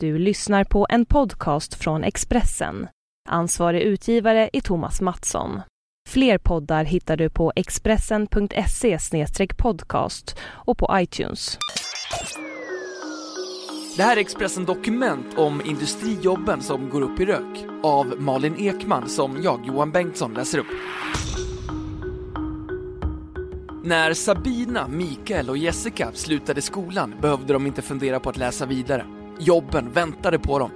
Du lyssnar på en podcast från Expressen. Ansvarig utgivare är Thomas Mattsson. Fler poddar hittar du på expressen.se podcast och på iTunes. Det här är Expressen Dokument om industrijobben som går upp i rök av Malin Ekman som jag, Johan Bengtsson, läser upp. När Sabina, Mikael och Jessica slutade skolan behövde de inte fundera på att läsa vidare. Jobben väntade på dem.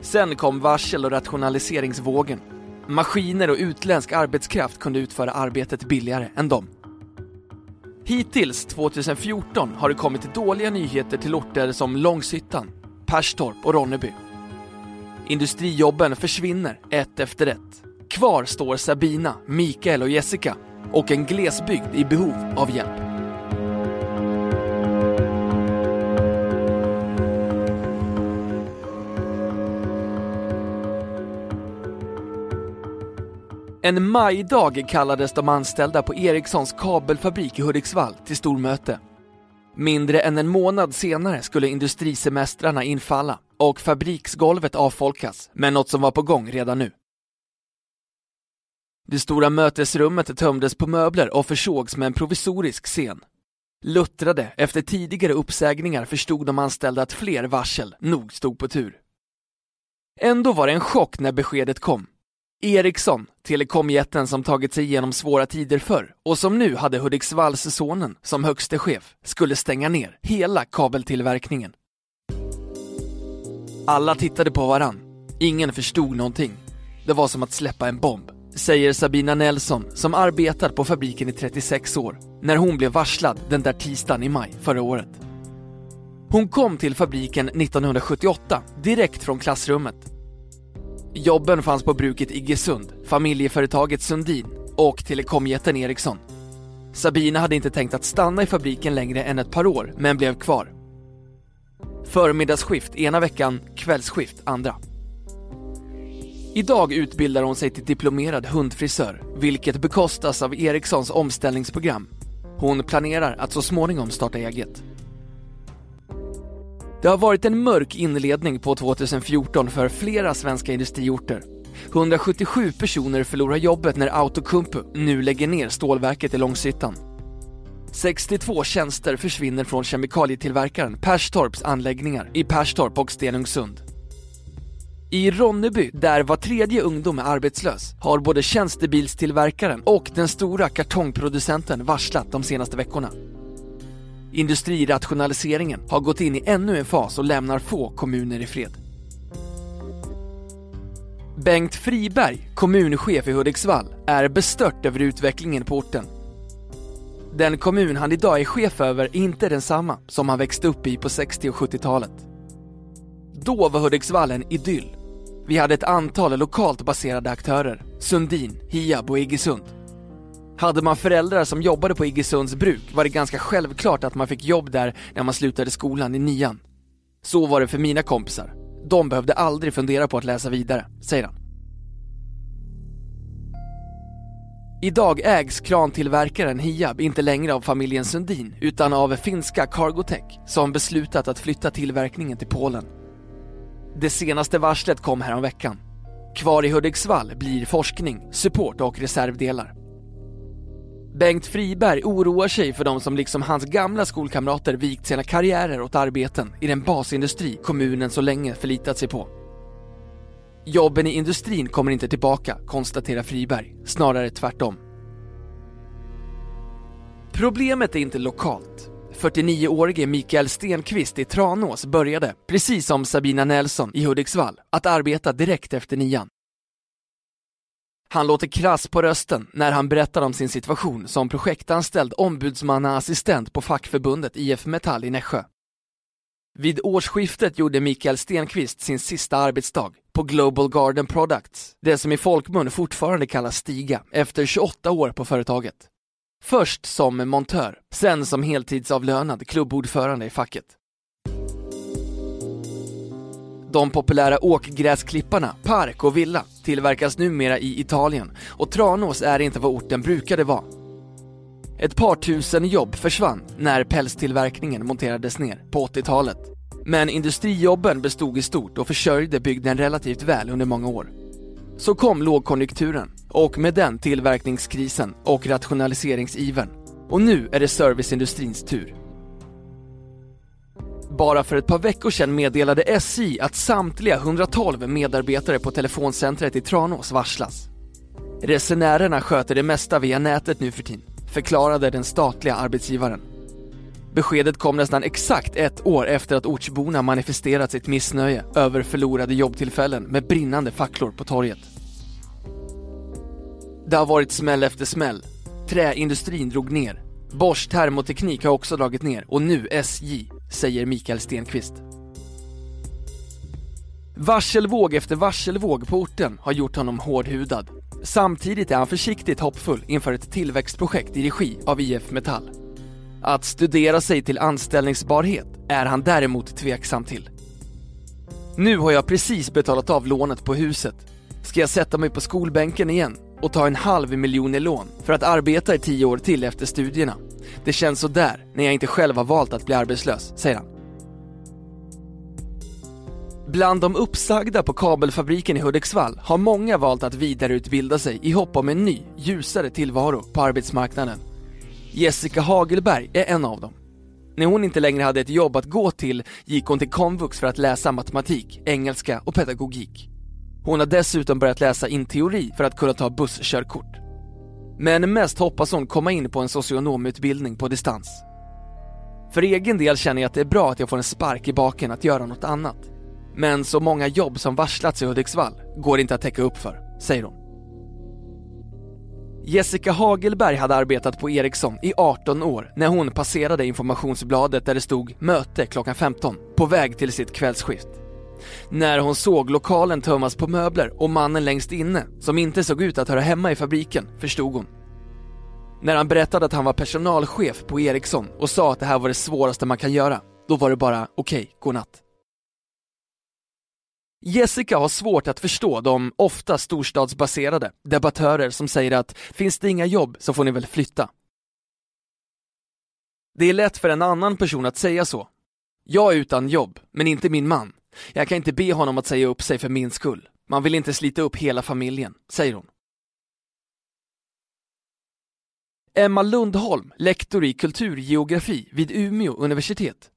Sen kom varsel och rationaliseringsvågen. Maskiner och utländsk arbetskraft kunde utföra arbetet billigare än dem. Hittills 2014 har det kommit dåliga nyheter till orter som Långshyttan, Perstorp och Ronneby. Industrijobben försvinner ett efter ett. Kvar står Sabina, Mikael och Jessica och en glesbygd i behov av hjälp. En majdag kallades de anställda på Ericssons kabelfabrik i Hudiksvall till stormöte. Mindre än en månad senare skulle industrisemestrarna infalla och fabriksgolvet avfolkas, men något som var på gång redan nu. Det stora mötesrummet tömdes på möbler och försågs med en provisorisk scen. Luttrade efter tidigare uppsägningar förstod de anställda att fler varsel nog stod på tur. Ändå var det en chock när beskedet kom. Ericsson, telekomjätten som tagit sig igenom svåra tider förr och som nu hade Hudiksvallssonen som högste chef, skulle stänga ner hela kabeltillverkningen. Alla tittade på varann. Ingen förstod någonting. Det var som att släppa en bomb, säger Sabina Nelson som arbetat på fabriken i 36 år, när hon blev varslad den där tisdagen i maj förra året. Hon kom till fabriken 1978, direkt från klassrummet Jobben fanns på bruket Iggesund, familjeföretaget Sundin och telekomjätten Ericsson. Sabina hade inte tänkt att stanna i fabriken längre än ett par år, men blev kvar. Förmiddagsskift ena veckan, kvällsskift andra. Idag utbildar hon sig till diplomerad hundfrisör, vilket bekostas av Ericssons omställningsprogram. Hon planerar att så småningom starta eget. Det har varit en mörk inledning på 2014 för flera svenska industriorter. 177 personer förlorar jobbet när Outokumpu nu lägger ner stålverket i Långshyttan. 62 tjänster försvinner från kemikalietillverkaren Perstorps anläggningar i Perstorp och Stenungsund. I Ronneby, där var tredje ungdom är arbetslös, har både tjänstebilstillverkaren och den stora kartongproducenten varslat de senaste veckorna. Industrirationaliseringen har gått in i ännu en fas och lämnar få kommuner i fred. Bengt Friberg, kommunchef i Hudiksvall, är bestört över utvecklingen på orten. Den kommun han idag är chef över är inte densamma som han växte upp i på 60 och 70-talet. Då var Hudiksvall en idyll. Vi hade ett antal lokalt baserade aktörer, Sundin, Hiab och Iggesund. Hade man föräldrar som jobbade på Iggesunds bruk var det ganska självklart att man fick jobb där när man slutade skolan i nian. Så var det för mina kompisar. De behövde aldrig fundera på att läsa vidare, säger han. Idag ägs krantillverkaren Hiab inte längre av familjen Sundin utan av finska Cargotech som beslutat att flytta tillverkningen till Polen. Det senaste varslet kom häromveckan. Kvar i Hudiksvall blir forskning, support och reservdelar. Bengt Friberg oroar sig för de som liksom hans gamla skolkamrater vikt sina karriärer åt arbeten i den basindustri kommunen så länge förlitat sig på. Jobben i industrin kommer inte tillbaka, konstaterar Friberg. Snarare tvärtom. Problemet är inte lokalt. 49-årige Mikael Stenqvist i Tranås började, precis som Sabina Nelson i Hudiksvall, att arbeta direkt efter nian. Han låter krass på rösten när han berättar om sin situation som projektanställd ombudsmannaassistent på fackförbundet IF Metall i Nässjö. Vid årsskiftet gjorde Mikael Stenqvist sin sista arbetsdag på Global Garden Products, det som i folkmun fortfarande kallas Stiga, efter 28 år på företaget. Först som montör, sen som heltidsavlönad klubbordförande i facket. De populära åkgräsklipparna, Park och Villa, tillverkas numera i Italien och Tranås är inte vad orten brukade vara. Ett par tusen jobb försvann när pälstillverkningen monterades ner på 80-talet. Men industrijobben bestod i stort och försörjde bygden relativt väl under många år. Så kom lågkonjunkturen och med den tillverkningskrisen och rationaliseringsivern. Och nu är det serviceindustrins tur. Bara för ett par veckor sedan meddelade SJ att samtliga 112 medarbetare på telefoncentret i Tranås varslas. Resenärerna sköter det mesta via nätet nu för tiden, förklarade den statliga arbetsgivaren. Beskedet kom nästan exakt ett år efter att ortsborna manifesterat sitt missnöje över förlorade jobbtillfällen med brinnande facklor på torget. Det har varit smäll efter smäll. Träindustrin drog ner. Bosch Termoteknik har också dragit ner och nu SJ, säger Mikael Stenqvist. Varselvåg efter varselvåg på orten har gjort honom hårdhudad. Samtidigt är han försiktigt hoppfull inför ett tillväxtprojekt i regi av IF Metall. Att studera sig till anställningsbarhet är han däremot tveksam till. Nu har jag precis betalat av lånet på huset. Ska jag sätta mig på skolbänken igen och ta en halv miljon i lån för att arbeta i tio år till efter studierna? Det känns så där när jag inte själv har valt att bli arbetslös, säger han. Bland de uppsagda på kabelfabriken i Hudiksvall har många valt att vidareutbilda sig i hopp om en ny, ljusare tillvaro på arbetsmarknaden. Jessica Hagelberg är en av dem. När hon inte längre hade ett jobb att gå till gick hon till komvux för att läsa matematik, engelska och pedagogik. Hon har dessutom börjat läsa in teori för att kunna ta busskörkort. Men mest hoppas hon komma in på en socionomutbildning på distans. För egen del känner jag att det är bra att jag får en spark i baken att göra något annat. Men så många jobb som varslats i Hudiksvall går inte att täcka upp för, säger hon. Jessica Hagelberg hade arbetat på Ericsson i 18 år när hon passerade informationsbladet där det stod “Möte klockan 15” på väg till sitt kvällsskift. När hon såg lokalen tömmas på möbler och mannen längst inne, som inte såg ut att höra hemma i fabriken, förstod hon. När han berättade att han var personalchef på Ericsson och sa att det här var det svåraste man kan göra, då var det bara okej, okay, godnatt. Jessica har svårt att förstå de ofta storstadsbaserade debattörer som säger att finns det inga jobb så får ni väl flytta. Det är lätt för en annan person att säga så. Jag är utan jobb, men inte min man. Jag kan inte be honom att säga upp sig för min skull. Man vill inte slita upp hela familjen, säger hon. Emma Lundholm, lektor i kulturgeografi vid Umeå universitet,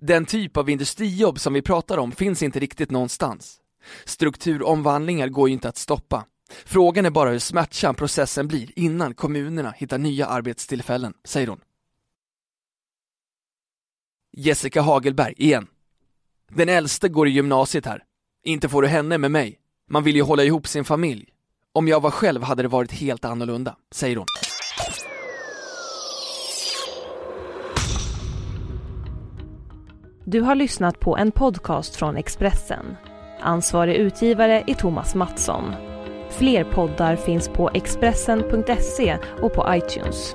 den typ av industrijobb som vi pratar om finns inte riktigt någonstans. Strukturomvandlingar går ju inte att stoppa. Frågan är bara hur smärtsam processen blir innan kommunerna hittar nya arbetstillfällen, säger hon. Jessica Hagelberg igen. Den äldste går i gymnasiet här. Inte får du henne med mig. Man vill ju hålla ihop sin familj. Om jag var själv hade det varit helt annorlunda, säger hon. Du har lyssnat på en podcast från Expressen. Ansvarig utgivare är Thomas Mattsson. Fler poddar finns på Expressen.se och på iTunes.